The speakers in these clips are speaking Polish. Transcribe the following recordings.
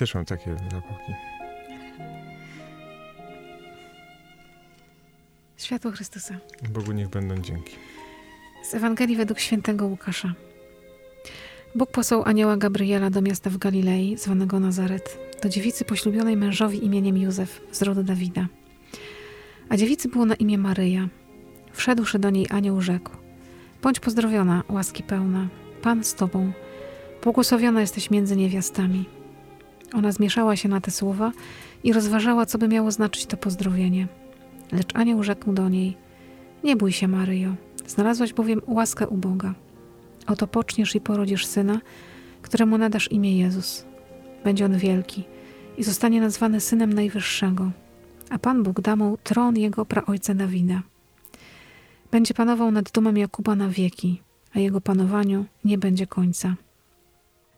Też mam takie zapałki. Światło Chrystusa. Bogu niech będą dzięki. Z Ewangelii według świętego Łukasza. Bóg posłał anioła Gabriela do miasta w Galilei, zwanego Nazaret, do dziewicy poślubionej mężowi imieniem Józef z rodu Dawida. A dziewicy było na imię Maryja. Wszedłszy do niej anioł rzekł: Bądź pozdrowiona, łaski pełna, Pan z tobą. Błogosławiona jesteś między niewiastami. Ona zmieszała się na te słowa i rozważała, co by miało znaczyć to pozdrowienie. Lecz anioł rzekł do niej: Nie bój się, Maryjo, znalazłaś bowiem łaskę u Boga. Oto poczniesz i porodzisz syna, któremu nadasz imię Jezus. Będzie on wielki i zostanie nazwany synem Najwyższego, a Pan Bóg da mu tron jego praojca Dawida. Będzie panował nad domem Jakuba na wieki, a jego panowaniu nie będzie końca.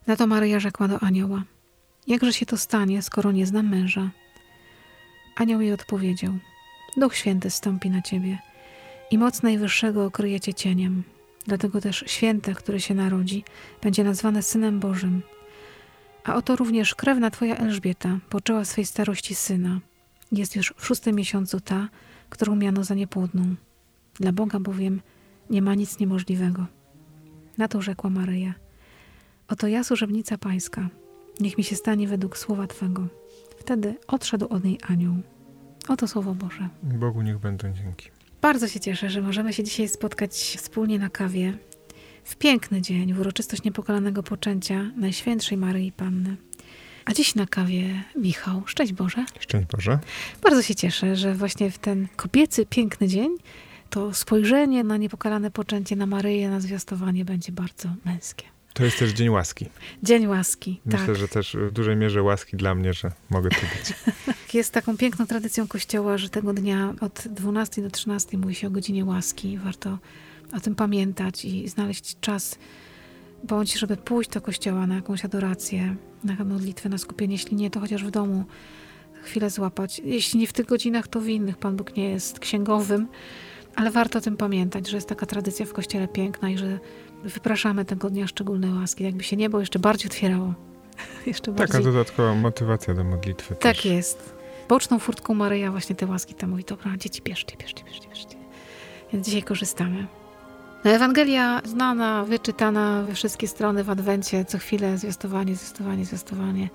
Na to Maryja rzekła do anioła: Jakże się to stanie, skoro nie znam męża? Anioł jej odpowiedział: Duch Święty stąpi na ciebie i moc Najwyższego okryje cię cieniem. Dlatego też święte, które się narodzi, będzie nazwane Synem Bożym. A oto również krewna twoja Elżbieta poczęła swej starości syna. Jest już w szóstym miesiącu ta, którą miano za niepłodną. Dla Boga bowiem nie ma nic niemożliwego. Na to rzekła Maryja. Oto ja służebnica pańska. Niech mi się stanie według słowa Twego. Wtedy odszedł od niej anioł. Oto słowo Boże. Bogu niech będą dzięki. Bardzo się cieszę, że możemy się dzisiaj spotkać wspólnie na kawie. W piękny dzień, w uroczystość niepokalanego poczęcia Najświętszej Maryi Panny. A dziś na kawie Michał. Szczęść Boże. Szczęść Boże. Bardzo się cieszę, że właśnie w ten kobiecy, piękny dzień to spojrzenie na niepokalane poczęcie, na Maryję, na zwiastowanie będzie bardzo męskie. To jest też Dzień Łaski. Dzień łaski, Myślę, tak. że też w dużej mierze łaski dla mnie, że mogę tu być. Jest taką piękną tradycją Kościoła, że tego dnia od 12 do 13 mówi się o godzinie łaski. Warto o tym pamiętać i znaleźć czas, bądź żeby pójść do Kościoła na jakąś adorację, na modlitwę, na skupienie. Jeśli nie, to chociaż w domu chwilę złapać. Jeśli nie w tych godzinach, to w innych. Pan Bóg nie jest księgowym, ale warto o tym pamiętać, że jest taka tradycja w Kościele piękna i że wypraszamy tego dnia szczególne łaski. Jakby się niebo jeszcze bardziej otwierało. jeszcze Taka bardziej. dodatkowa motywacja do modlitwy Tak też. jest. Boczną furtką Maryja właśnie te łaski tam mówi, dobra, dzieci bierzcie, bierzcie, bierzcie, bierzcie. Więc dzisiaj korzystamy. No, Ewangelia znana, wyczytana we wszystkie strony w Adwencie, co chwilę zwiastowanie, zwiastowanie, zwiastowanie.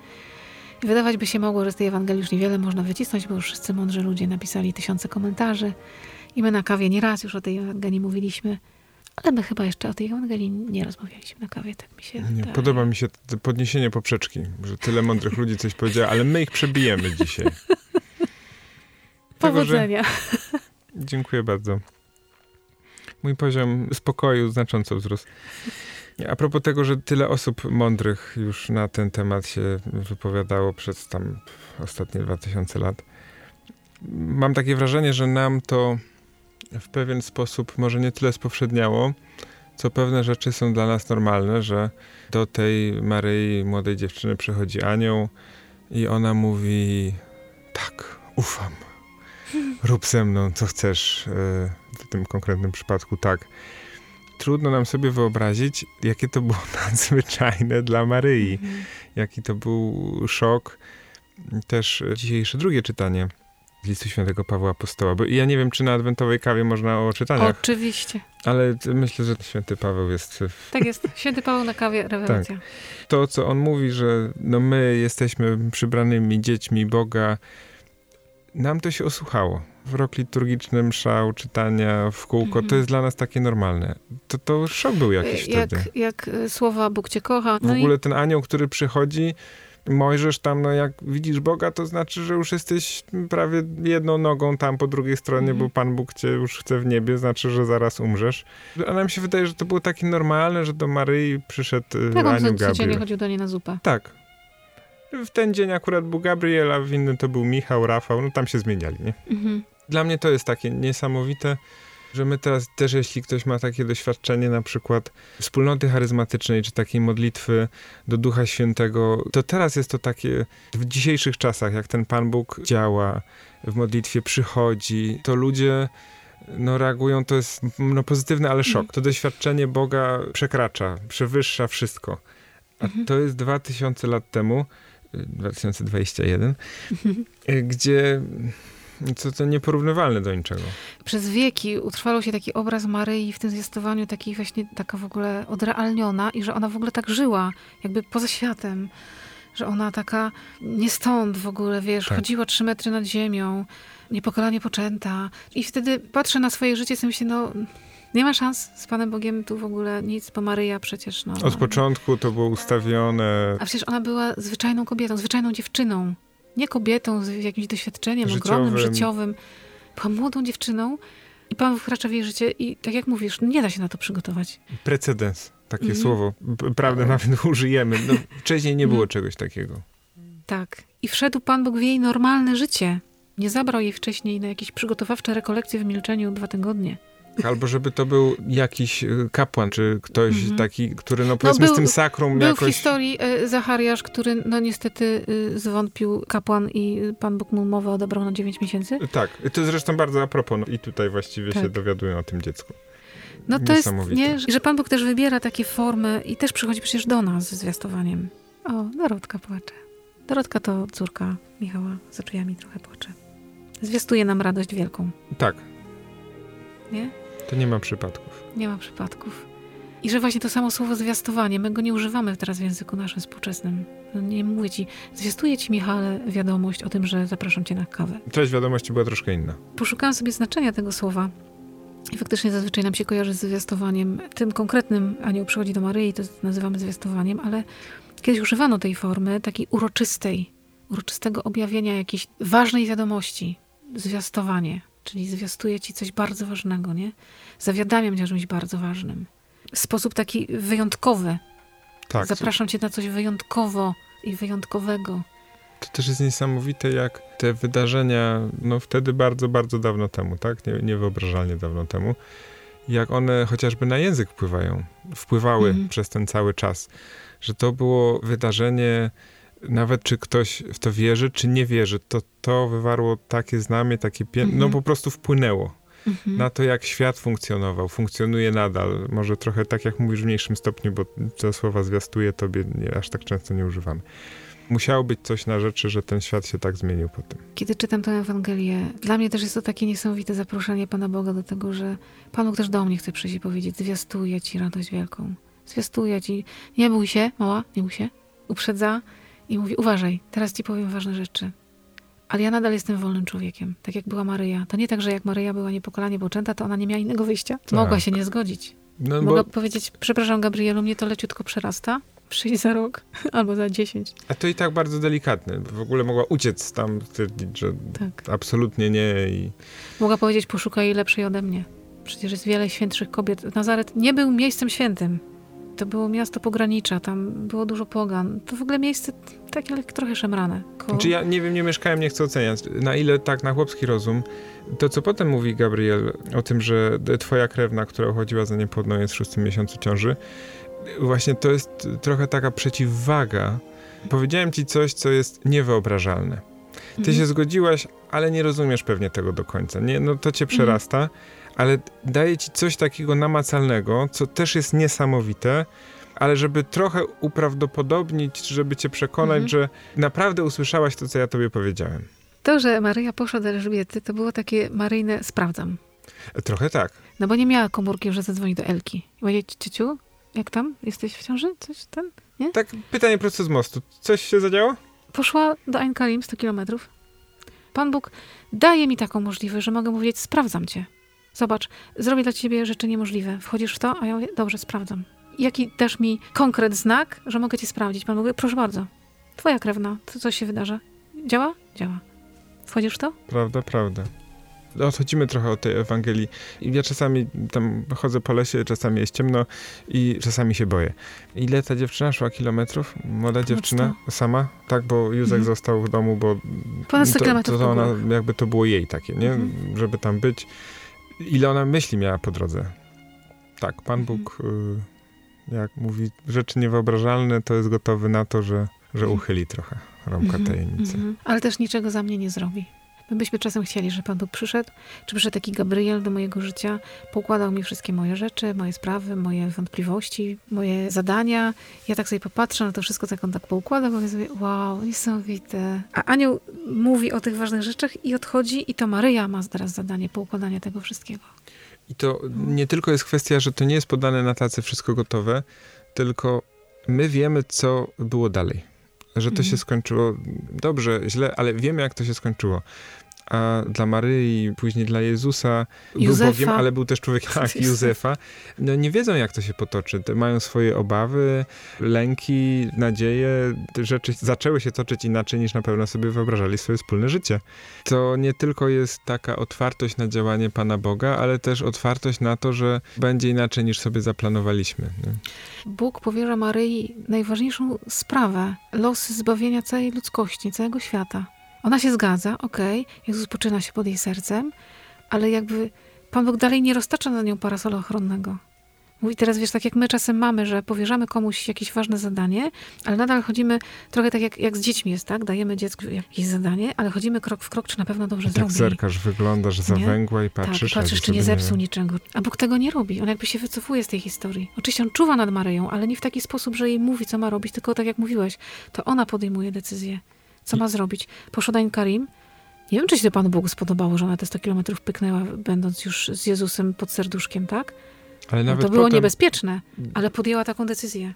I wydawać by się mogło, że z tej Ewangelii już niewiele można wycisnąć, bo już wszyscy mądrzy ludzie napisali tysiące komentarzy. I my na kawie nieraz już o tej Ewangelii mówiliśmy, ale my chyba jeszcze o tej Ewangelii nie rozmawialiśmy na kawie, tak mi się Nie, podoba mi się podniesienie poprzeczki, że tyle mądrych ludzi coś powiedziało, ale my ich przebijemy dzisiaj. Tego, że- Powodzenia. Dziękuję bardzo. Mój poziom spokoju znacząco wzrósł. A propos tego, że tyle osób mądrych już na ten temat się wypowiadało przez tam ostatnie 2000 lat, mam takie wrażenie, że nam to w pewien sposób może nie tyle spowszedniało, co pewne rzeczy są dla nas normalne, że do tej Maryi, młodej dziewczyny, przychodzi anioł i ona mówi tak, ufam rób ze mną, co chcesz. e, W tym konkretnym przypadku tak. Trudno nam sobie wyobrazić, jakie to było nadzwyczajne dla Maryi. Mhm. Jaki to był szok. Też dzisiejsze drugie czytanie listu świętego Pawła Apostoła. Bo ja nie wiem, czy na adwentowej kawie można o czytaniach, Oczywiście. ale myślę, że święty Paweł jest w Tak jest. Święty Paweł na kawie, rewelacja. to, co on mówi, że no my jesteśmy przybranymi dziećmi Boga, nam to się osłuchało. W rok liturgiczny mszał, czytania w kółko, Mhm. to jest dla nas takie normalne. To, to szok był jakiś jak, wtedy. jak y, słowa Bóg cię kocha. W No ogóle ten anioł, który przychodzi, Mojżesz tam, no jak widzisz Boga, to znaczy, że już jesteś prawie jedną nogą tam po drugiej stronie, Mhm. bo Pan Bóg cię już chce w niebie, znaczy, że zaraz umrzesz. A nam się wydaje, że to było takie normalne, że do Maryi przyszedł tak on anioł co- codziennie Gabriel. chodził do niej na zupę. Tak. W ten dzień akurat był Gabriel, a w innym to był Michał, Rafał, no tam się zmieniali, nie? Mhm. Dla mnie to jest takie niesamowite, że my teraz też, jeśli ktoś ma takie doświadczenie na przykład wspólnoty charyzmatycznej, czy takiej modlitwy do Ducha Świętego, to teraz jest to takie w dzisiejszych czasach, jak ten Pan Bóg działa, w modlitwie przychodzi, to ludzie no, reagują, to jest no, pozytywny, ale szok. Mhm. To doświadczenie Boga przekracza, przewyższa wszystko. A Mhm. to jest dwa tysiące lat temu. 2021, y, gdzie co to nieporównywalne do niczego. Przez wieki utrwalał się taki obraz Maryi w tym zwiastowaniu, taki właśnie taka w ogóle odrealniona i że ona w ogóle tak żyła, jakby poza światem. Że ona taka nie stąd w ogóle, wiesz, tak. chodziła trzy metry nad ziemią, niepokalanie poczęta. I wtedy patrzę na swoje życie i myślę, no nie ma szans z Panem Bogiem tu w ogóle nic, bo Maryja przecież no... Od początku to było ustawione... A przecież ona była zwyczajną kobietą, zwyczajną dziewczyną. Nie kobietą z jakimś doświadczeniem życiowym. ogromnym, życiowym. Była młodą dziewczyną i Pan wkracza w jej życie i tak jak mówisz, nie da się na to przygotować. Precedens, takie mm. słowo. Prawdę nawet użyjemy. No, wcześniej nie było mm. czegoś takiego. Tak. I wszedł Pan Bóg w jej normalne życie. Nie zabrał jej wcześniej na jakieś przygotowawcze rekolekcje w milczeniu dwa tygodnie. Albo żeby to był jakiś y, kapłan, czy ktoś mm -hmm. taki, który no powiedzmy no był, z tym sakrum był jakoś... Był w historii y, Zachariasz, który no niestety y, zwątpił kapłan i Pan Bóg mu mowę odebrał na 9 miesięcy. Tak, to zresztą bardzo a propos no, i tutaj właściwie tak. się dowiadują o tym dziecku. No to jest, nie, że Pan Bóg też wybiera takie formy i też przychodzi przecież do nas ze zwiastowaniem. O, Dorotka płacze. Dorotka to córka Michała, za drzwiami trochę płacze. Zwiastuje nam radość wielką. Tak. Nie? To nie ma przypadków. Nie ma przypadków. I że właśnie to samo słowo zwiastowanie, my go nie używamy teraz w języku naszym współczesnym. No nie mówię ci, zwiastuję ci, Michale, wiadomość o tym, że zapraszam cię na kawę. Treść wiadomości była troszkę inna. Poszukałam sobie znaczenia tego słowa i faktycznie zazwyczaj nam się kojarzy z zwiastowaniem. Tym konkretnym anioł przychodzi do Maryi, to nazywamy zwiastowaniem, ale kiedyś używano tej formy, takiej uroczystej, uroczystego objawienia jakiejś ważnej wiadomości. Zwiastowanie czyli zwiastuję ci coś bardzo ważnego, nie? Zawiadamiam cię o czymś bardzo ważnym. W sposób taki wyjątkowy. Tak. Zapraszam cię na coś wyjątkowo i wyjątkowego. To też jest niesamowite, jak te wydarzenia, no wtedy bardzo, bardzo dawno temu, tak? Nie, niewyobrażalnie dawno temu, jak one chociażby na język wpływają, wpływały mhm. przez ten cały czas. Że to było wydarzenie nawet czy ktoś w to wierzy, czy nie wierzy, to to wywarło takie znamie, takie pię... No, mhm. no po prostu wpłynęło mhm. na to, jak świat funkcjonował, funkcjonuje nadal. Może trochę tak, jak mówisz, w mniejszym stopniu, bo te słowa zwiastuje tobie, nie, aż tak często nie używamy. Musiało być coś na rzeczy, że ten świat się tak zmienił po tym. Kiedy czytam tę Ewangelię, dla mnie też jest to takie niesamowite zaproszenie Pana Boga do tego, że Pan Bóg też do mnie chce przyjść i powiedzieć, zwiastuję Ci radość wielką. Zwiastuję Ci, nie bój się, mała, nie bój się. Uprzedza, i mówi: Uważaj, teraz ci powiem ważne rzeczy. Ale ja nadal jestem wolnym człowiekiem, tak jak była Maryja. To nie tak, że jak Maryja była niepokalanie poczęta, to ona nie miała innego wyjścia. Tak. Mogła się nie zgodzić. No, Mogła bo... powiedzieć: Przepraszam, Gabrielu, mnie to leciutko przerasta. Przyjdź za rok albo za dziesięć. A to i tak bardzo delikatne. W ogóle mogła uciec tam, stwierdzić, że tak. absolutnie nie. I... Mogła powiedzieć: Poszukaj lepszej ode mnie. Przecież jest wiele świętszych kobiet. Nazaret nie był miejscem świętym. To było miasto pogranicza, tam było dużo pogan. To w ogóle miejsce takie ale trochę szemrane. Ko... Znaczy ja nie wiem, nie mieszkałem, nie chcę oceniać. Na ile tak na chłopski rozum, to co potem mówi Gabriel o tym, że twoja krewna, która uchodziła za niepłodną jest w szóstym miesiącu ciąży, właśnie to jest trochę taka przeciwwaga. Powiedziałem ci coś, co jest niewyobrażalne. Ty mhm. się zgodziłaś, ale nie rozumiesz pewnie tego do końca. Nie, no to cię mhm. przerasta. Mhm ale daje ci coś takiego namacalnego, co też jest niesamowite, ale żeby trochę uprawdopodobnić, żeby cię przekonać, mhm. że naprawdę usłyszałaś to, co ja tobie powiedziałem. To, że Maryja poszła do Elżbiety, to było takie maryjne sprawdzam. Trochę tak. No bo nie miała komórki, że zadzwoni do Elki. I powiedzieć, ciociu, jak tam? Jesteś w ciąży? Coś ten? Nie? Tak, pytanie prosto z mostu. Coś się zadziało? Poszła do Ein Kalim 100 kilometrów. Pan Bóg daje mi taką możliwość, że mogę mówić, sprawdzam cię. Zobacz, zrobię dla ciebie rzeczy niemożliwe. Wchodzisz w to, a ja mówię, dobrze, sprawdzam. Jaki dasz mi konkret znak, że mogę cię sprawdzić? Pan mówi, proszę bardzo, twoja krewna, to co się wydarzy? Działa? Działa. Wchodzisz w to? Prawda, prawda. Odchodzimy trochę od tej Ewangelii. Ja czasami tam chodzę po lesie, czasami jest ciemno i czasami się boję. Ile ta dziewczyna szła kilometrów? Młoda dziewczyna? Sama? Tak, bo Józek mhm. został w domu, bo Ponad 100 to, to, to ona, jakby to było jej takie, nie? Mhm. Żeby tam być ile ona myśli miała po drodze. Tak, Pan mhm. Bóg, y, jak mówi rzeczy niewyobrażalne, to jest gotowy na to, że, że mhm. uchyli trochę rąbka mhm. tajemnicy. Ale też niczego za mnie nie zrobi. My byśmy czasem chcieli, żeby Pan Bóg przyszedł, czy przyszedł taki Gabriel do mojego życia, poukładał mi wszystkie moje rzeczy, moje sprawy, moje wątpliwości, moje zadania. Ja tak sobie popatrzę na to wszystko, tak on tak poukłada, bo sobie, wow, niesamowite. A anioł mówi o tych ważnych rzeczach i odchodzi i to Maryja ma teraz zadanie poukładania tego wszystkiego. I to nie tylko jest kwestia, że to nie jest podane na tacy wszystko gotowe, tylko my wiemy, co było dalej. Że to mhm. się skończyło dobrze, źle, ale wiemy, jak to się skończyło a dla Maryi, później dla Jezusa Józefa. był Bogiem, ale był też człowiekiem, tak, Józefa. No nie wiedzą, jak to się potoczy. Mają swoje obawy, lęki, nadzieje. Rzeczy zaczęły się toczyć inaczej, niż na pewno sobie wyobrażali swoje wspólne życie. To nie tylko jest taka otwartość na działanie Pana Boga, ale też otwartość na to, że będzie inaczej, niż sobie zaplanowaliśmy. Nie? Bóg powierza Maryi najważniejszą sprawę, losy zbawienia całej ludzkości, całego świata. Ona się zgadza, okej, okay, Jezus poczyna się pod jej sercem, ale jakby Pan Bóg dalej nie roztacza na nią parasola ochronnego. Mówi teraz, wiesz, tak jak my czasem mamy, że powierzamy komuś jakieś ważne zadanie, ale nadal chodzimy trochę tak jak, jak z dziećmi jest, tak? Dajemy dziecku jakieś zadanie, ale chodzimy krok w krok, czy na pewno dobrze tak zrobi. Tak zerkasz, wyglądasz zawęgła i patrzysz. Tak, patrzysz, czy nie zepsuł nie... niczego. A Bóg tego nie robi. On jakby się wycofuje z tej historii. Oczywiście on czuwa nad Maryją, ale nie w taki sposób, że jej mówi, co ma robić, tylko tak jak mówiłeś, to ona podejmuje decyzję. Co ma zrobić? Poszła Dain Karim. Nie wiem, czy się Panu Bogu spodobało, że ona te 100 kilometrów pyknęła, będąc już z Jezusem pod serduszkiem, tak? Ale no nawet to było potem... niebezpieczne, ale podjęła taką decyzję.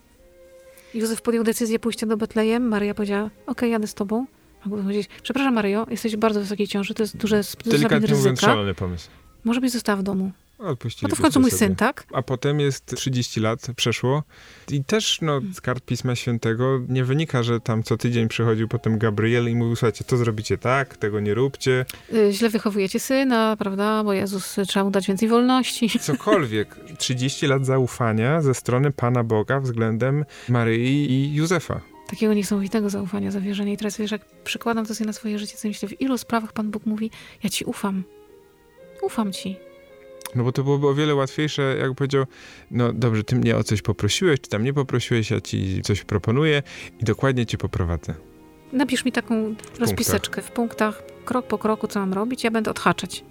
Józef podjął decyzję pójścia do Betlejem. Maria powiedziała, okej, okay, jadę z tobą. Mogę powiedzieć, przepraszam Maryjo, jesteś w bardzo wysokiej ciąży, to jest duże, Delikatnie mówiąc, szalony pomysł. Może byś została w domu. Odpuścili no to w końcu mój sobie. syn, tak? A potem jest 30 lat przeszło i też no, z kart Pisma Świętego nie wynika, że tam co tydzień przychodził potem Gabriel i mówił, słuchajcie, to zrobicie tak, tego nie róbcie. Yy, źle wychowujecie syna, prawda, bo Jezus trzeba mu dać więcej wolności. Cokolwiek. 30 lat zaufania ze strony Pana Boga względem Maryi i Józefa takiego niesamowitego zaufania, zawierzenia. I teraz wiesz, jak przykładam to sobie na swoje życie, co myślę, w ilu sprawach Pan Bóg mówi, ja ci ufam. Ufam ci. No bo to byłoby o wiele łatwiejsze, jak powiedział, no dobrze, ty mnie o coś poprosiłeś, czy tam nie poprosiłeś, ja ci coś proponuję i dokładnie cię poprowadzę. Napisz mi taką w rozpiseczkę w punktach, krok po kroku, co mam robić, ja będę odhaczać.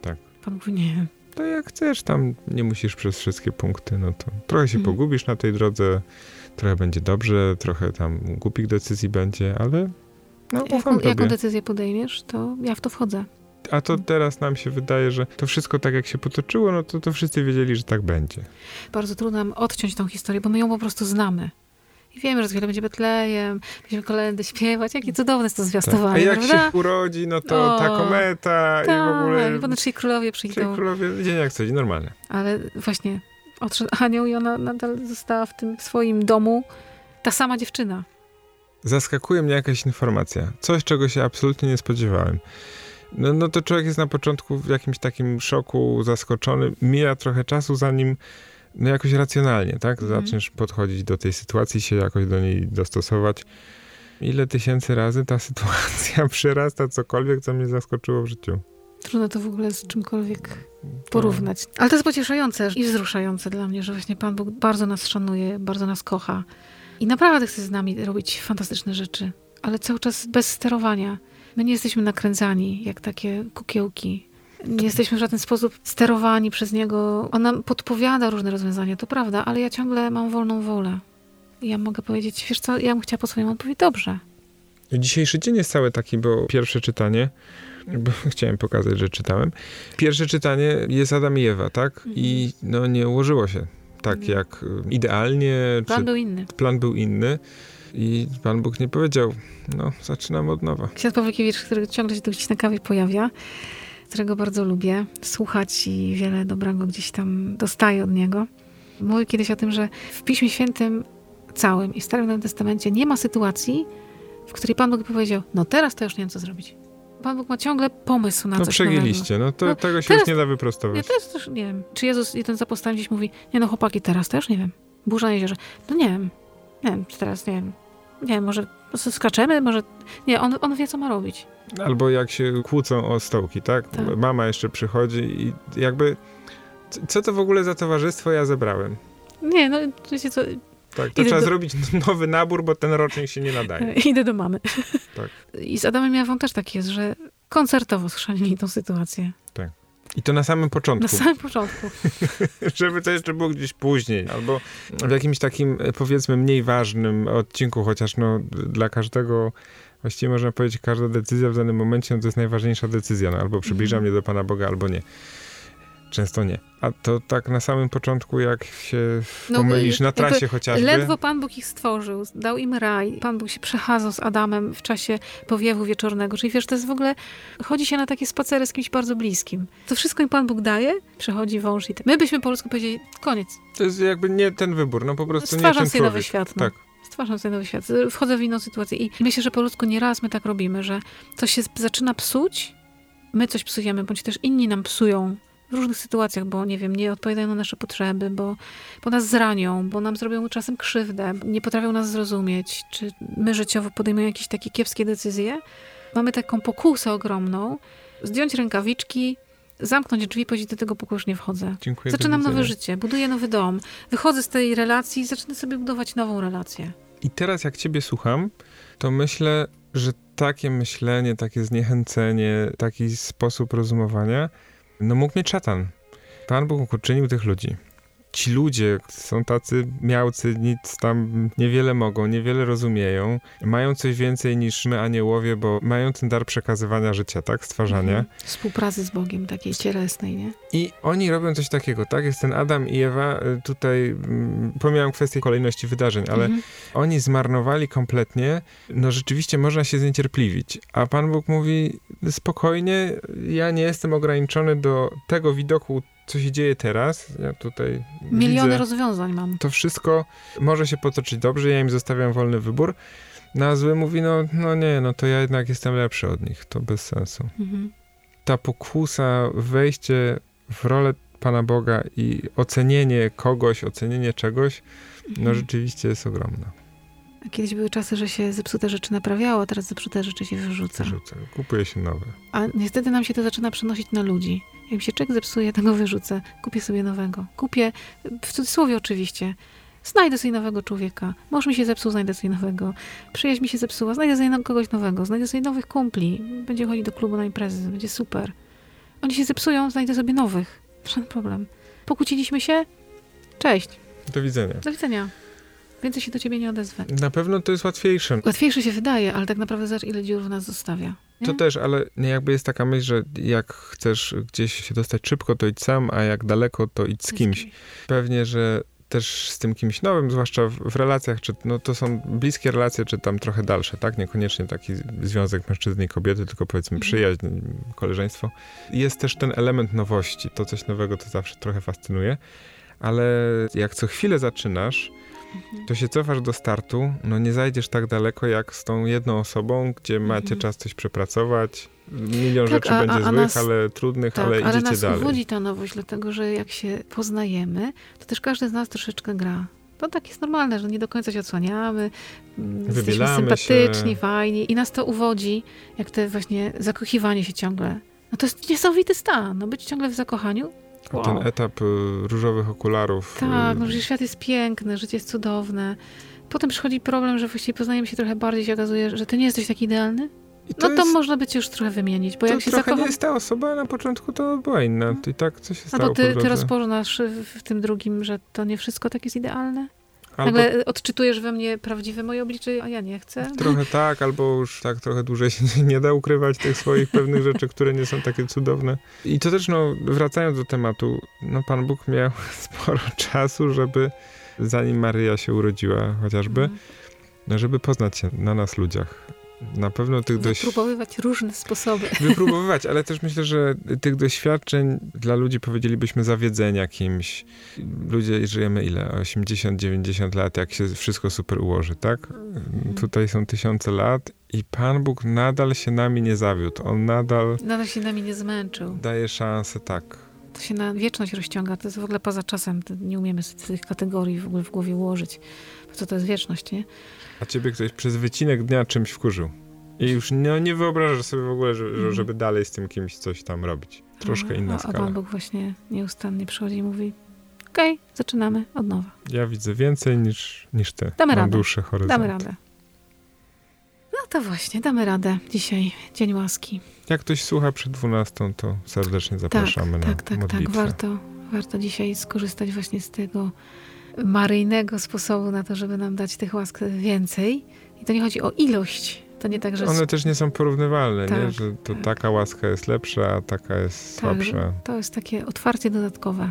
Tak. Pan mówi, nie. To jak chcesz, tam nie musisz przez wszystkie punkty, no to trochę się mhm. pogubisz na tej drodze, trochę będzie dobrze, trochę tam głupich decyzji będzie, ale no, ufam jaką, jaką decyzję podejmiesz, to ja w to wchodzę. A to teraz nam się wydaje, że to wszystko tak jak się potoczyło, no to, to wszyscy wiedzieli, że tak będzie. Bardzo trudno nam odciąć tą historię, bo my ją po prostu znamy. I wiemy, że za chwilę będzie Betlejem, będziemy kolendy śpiewać. Jakie cudowne jest to zwiastowanie, tak. A jak prawda? się urodzi, no to o, ta kometa ta, i w ogóle... I potem trzej królowie przyjdą. Trzej królowie, dzień jak co dzień, normalnie. Ale właśnie odszedł anioł i ona nadal została w tym swoim domu. Ta sama dziewczyna. Zaskakuje mnie jakaś informacja. Coś, czego się absolutnie nie spodziewałem. No, no to człowiek jest na początku w jakimś takim szoku, zaskoczony. Mija trochę czasu, zanim no jakoś racjonalnie, tak? Mhm. Zaczniesz podchodzić do tej sytuacji, się jakoś do niej dostosować. Ile tysięcy razy ta sytuacja przerasta cokolwiek, co mnie zaskoczyło w życiu. Trudno to w ogóle z czymkolwiek porównać. Ale to jest pocieszające i wzruszające dla mnie, że właśnie Pan Bóg bardzo nas szanuje, bardzo nas kocha i naprawdę chce z nami robić fantastyczne rzeczy, ale cały czas bez sterowania. My nie jesteśmy nakręcani jak takie kukiełki. Nie jesteśmy w żaden sposób sterowani przez niego. On nam podpowiada różne rozwiązania, to prawda, ale ja ciągle mam wolną wolę. Ja mogę powiedzieć, wiesz co, ja bym chciała po swoim odpowiedzieć, dobrze. Dzisiejszy dzień jest cały taki, bo pierwsze czytanie, bo chciałem pokazać, że czytałem. Pierwsze czytanie jest Adam i Ewa, tak? I mhm. no nie ułożyło się tak mhm. jak idealnie. Plan był inny. Plan był inny. I Pan Bóg nie powiedział, no zaczynam od nowa. Ksiądz Pawlikiewicz, który ciągle się tu gdzieś na kawie pojawia, którego bardzo lubię słuchać i wiele dobrego gdzieś tam dostaję od niego. Mówił kiedyś o tym, że w Piśmie Świętym całym i Starym Nowym Testamencie nie ma sytuacji, w której Pan Bóg powiedział, no teraz to już nie wiem, co zrobić. Pan Bóg ma ciągle pomysł na no, coś przegięliście, no to no, tego się teraz, już nie da wyprostować. Nie, teraz też nie wiem. Czy Jezus jeden z apostolami gdzieś mówi, nie no chłopaki, teraz też nie wiem. Burza na jeziorze. No nie wiem. Nie wiem, czy teraz, nie wiem, nie wiem, może skaczemy, może... Nie, on, on wie, co ma robić. Albo jak się kłócą o stołki, tak? tak. Mama jeszcze przychodzi i jakby... Co to w ogóle za towarzystwo ja zebrałem? Nie, no wiecie co... Tak, to trzeba do... zrobić nowy nabór, bo ten rocznik się nie nadaje. Idę do mamy. Tak. I z Adamem Jawą też tak jest, że koncertowo schrzanili tą sytuację. Tak. I to na samym początku. Na samym początku. Żeby to jeszcze było gdzieś później, albo w jakimś takim, e, powiedzmy, mniej ważnym odcinku, chociaż no, dla każdego, właściwie można powiedzieć, każda decyzja w danym momencie no, to jest najważniejsza decyzja. No, albo przybliża Mhm. mnie do Pana Boga, albo nie. Często nie. A to tak na samym początku, jak się No, pomylisz na trasie chociażby. Ledwo Pan Bóg ich stworzył, dał im raj. Pan Bóg się przechadzał z Adamem w czasie powiewu wieczornego. Czyli wiesz, to jest w ogóle, chodzi się na takie spacery z kimś bardzo bliskim. To wszystko im Pan Bóg daje, przechodzi wąż i ty. My byśmy po ludzku powiedzieli, koniec, To jest jakby nie ten wybór, no po prostu nie stwarzam ten sobie nowy świat. No. Tak. Stwarzam sobie nowy świat. Wchodzę w inną sytuację i myślę, że po ludzku nieraz my tak robimy, że coś się zaczyna psuć, my coś psujemy, bądź też inni nam psują w różnych sytuacjach, bo nie wiem, nie odpowiadają na nasze potrzeby, bo, bo nas zranią, bo nam zrobią czasem krzywdę, nie potrafią nas zrozumieć, czy my życiowo podejmujemy jakieś takie kiepskie decyzje. Mamy taką pokusę ogromną, zdjąć rękawiczki, zamknąć drzwi, powiedzieć do tego pokoju już nie wchodzę. Dziękuję. Zaczynam nowe życie, buduję nowy dom, wychodzę z tej relacji i zacznę sobie budować nową relację. I teraz jak ciebie słucham, to myślę, że takie myślenie, takie zniechęcenie, taki sposób rozumowania, no mógł mieć szatan. Pan Bóg uczynił tych ludzi. Ci ludzie są tacy miałcy, nic tam niewiele mogą, niewiele rozumieją, mają coś więcej niż my aniołowie, bo mają ten dar przekazywania życia, tak? Stwarzania. Mhm. Współpracy z Bogiem, takiej cielesnej, nie? I oni robią coś takiego, tak? Jest ten Adam i Ewa, y, tutaj mm, pomijam kwestię kolejności wydarzeń, ale Mhm. oni zmarnowali kompletnie, no rzeczywiście można się zniecierpliwić. A Pan Bóg mówi, spokojnie, ja nie jestem ograniczony do tego widoku, co się dzieje teraz. Ja tutaj Miliony widzę, rozwiązań mam. to wszystko może się potoczyć dobrze, ja im zostawiam wolny wybór. No a zły mówi, no, no nie, no to ja jednak jestem lepszy od nich, to bez sensu. Mhm. Ta pokusa, wejście w rolę Pana Boga i ocenienie kogoś, ocenienie czegoś, no Mhm. rzeczywiście jest ogromna. Kiedyś były czasy, że się zepsute rzeczy naprawiało, a teraz zepsute rzeczy się wyrzuca. Rzucę, kupuje się nowe. A niestety nam się to zaczyna przenosić na ludzi. Jak mi się czek zepsuje, tego wyrzucę. Kupię sobie nowego. Kupię, w cudzysłowie oczywiście, znajdę sobie nowego człowieka. Mąż mi się zepsuł, znajdę sobie nowego. Przyjaźń mi się zepsuła, znajdę sobie no- kogoś nowego. Znajdę sobie nowych kumpli. Będzie chodzić do klubu na imprezy, będzie super. Oni się zepsują, znajdę sobie nowych. Żaden problem. Pokłóciliśmy się? Cześć. Do widzenia. Do widzenia. Więcej się do ciebie nie odezwę. Na pewno to jest łatwiejsze. Łatwiejsze się wydaje, ale tak naprawdę zobacz, ile dziur w nas zostawia. Nie? To też, ale nie jakby jest taka myśl, że jak chcesz gdzieś się dostać szybko, to idź sam, a jak daleko, to idź z kimś. Pewnie, że też z tym kimś nowym, zwłaszcza w, w relacjach, czy no to są bliskie relacje, czy tam trochę dalsze, tak? Niekoniecznie taki związek mężczyzny i kobiety, tylko powiedzmy Mhm. przyjaźń, koleżeństwo. Jest też ten element nowości, to coś nowego to zawsze trochę fascynuje, ale jak co chwilę zaczynasz, Mhm. to się cofasz do startu, no nie zajdziesz tak daleko jak z tą jedną osobą, gdzie macie Mhm. czas coś przepracować. Milion Tak, rzeczy a- będzie a- złych, nas- ale trudnych, Tak, ale ale, idziecie nas dalej. uwodzi ta nowość, dlatego że jak się poznajemy, to też każdy z nas troszeczkę gra. To tak jest normalne, że nie do końca się odsłaniamy, mm, jesteśmy Wybielamy sympatyczni, się. fajni i nas to uwodzi, jak te właśnie zakochiwanie się ciągle. No to jest niesamowity stan, no być ciągle w zakochaniu. A Ten Wow. etap y, różowych okularów. Tak, y, no że świat jest piękny, życie jest cudowne. Potem przychodzi problem, że właściwie poznajemy się trochę bardziej, się okazuje, że ty nie jesteś taki idealny. i No to jest, można by cię już trochę wymienić, bo to jak się trochę zakocha... nie jest ta osoba, na początku to była inna. I tak co się stało Albo po ty, ty rozpoznasz w, w tym drugim, że to nie wszystko tak jest idealne. Albo Nagle odczytujesz we mnie prawdziwe moje oblicze, a ja nie chcę. trochę tak, albo już tak trochę dłużej się nie, da ukrywać tych swoich pewnych rzeczy, które nie są takie cudowne. I to też, no, wracając do tematu, no Pan Bóg miał sporo czasu, żeby zanim Maryja się urodziła chociażby, no, żeby poznać się na nas ludziach. Na pewno tych dość... Wypróbowywać różne sposoby. Wypróbowywać, ale też myślę, że tych doświadczeń dla ludzi powiedzielibyśmy zawiedzenia kimś. Ludzie żyjemy ile? 80-90 lat, jak się wszystko super ułoży, tak? Tutaj są tysiące lat i Pan Bóg nadal się nami nie zawiódł. On nadal Nadal się nami nie zmęczył. daje szansę, tak. To się na wieczność rozciąga. To jest w ogóle poza czasem. Nie umiemy sobie tych kategorii w ogóle w głowie ułożyć. Po co to jest wieczność, nie? A ciebie ktoś przez wycinek dnia czymś wkurzył. I już no, nie wyobrażasz sobie w ogóle, że, Mhm. żeby dalej z tym kimś coś tam robić. Troszkę A- inna a, a skala. Pan Bóg właśnie nieustannie przychodzi i mówi okej, zaczynamy od nowa. Ja widzę więcej niż, niż ty. Damy Mam radę. dłuższe horyzonty. Damy radę. No to właśnie, damy radę dzisiaj. Dzień łaski. Jak ktoś słucha przed 12, to serdecznie zapraszamy tak, na tak, tak, modlitwę. tak. Warto, warto dzisiaj skorzystać właśnie z tego maryjnego sposobu na to, żeby nam dać tych łask więcej. I to nie chodzi o ilość. To nie tak, że... One też nie są porównywalne, nie? Tak, że to tak. taka łaska jest lepsza, a taka jest Tak, słabsza. to jest takie otwarcie dodatkowe.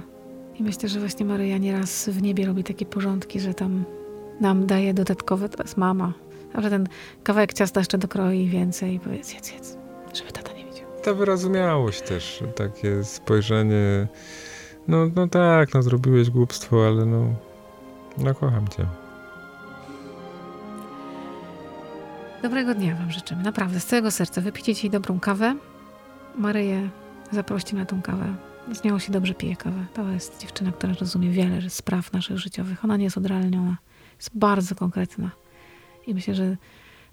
I myślę, że właśnie Maryja nieraz w niebie robi takie porządki, że tam nam daje dodatkowe, to jest mama. A że ten kawałek ciasta jeszcze dokroi więcej i powiedz jedz, jedz, żeby tata nie widział. Ta wyrozumiałość też, takie spojrzenie, no, no tak, no zrobiłeś głupstwo, ale no, no kocham cię. Dobrego dnia wam życzymy, naprawdę, z całego serca. Wypijcie dzisiaj dobrą kawę. Maryję zaproście na tą kawę. Z nią się dobrze pije kawę. To jest dziewczyna, która rozumie wiele spraw naszych życiowych. Ona nie jest odrealniona. Jest bardzo konkretna. I myślę, że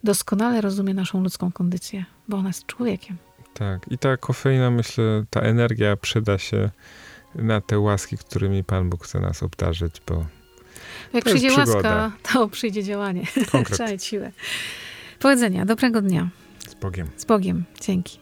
doskonale rozumie naszą ludzką kondycję, bo ona jest człowiekiem. Tak, i ta kofeina, myślę, ta energia przyda się na te łaski, którymi Pan Bóg chce nas obdarzyć, bo Jak To przyjdzie łaska, to przyjdzie działanie. konkret Trzeba siłę. Powodzenia, dobrego dnia. z Bogiem. Z Bogiem. Dzięki.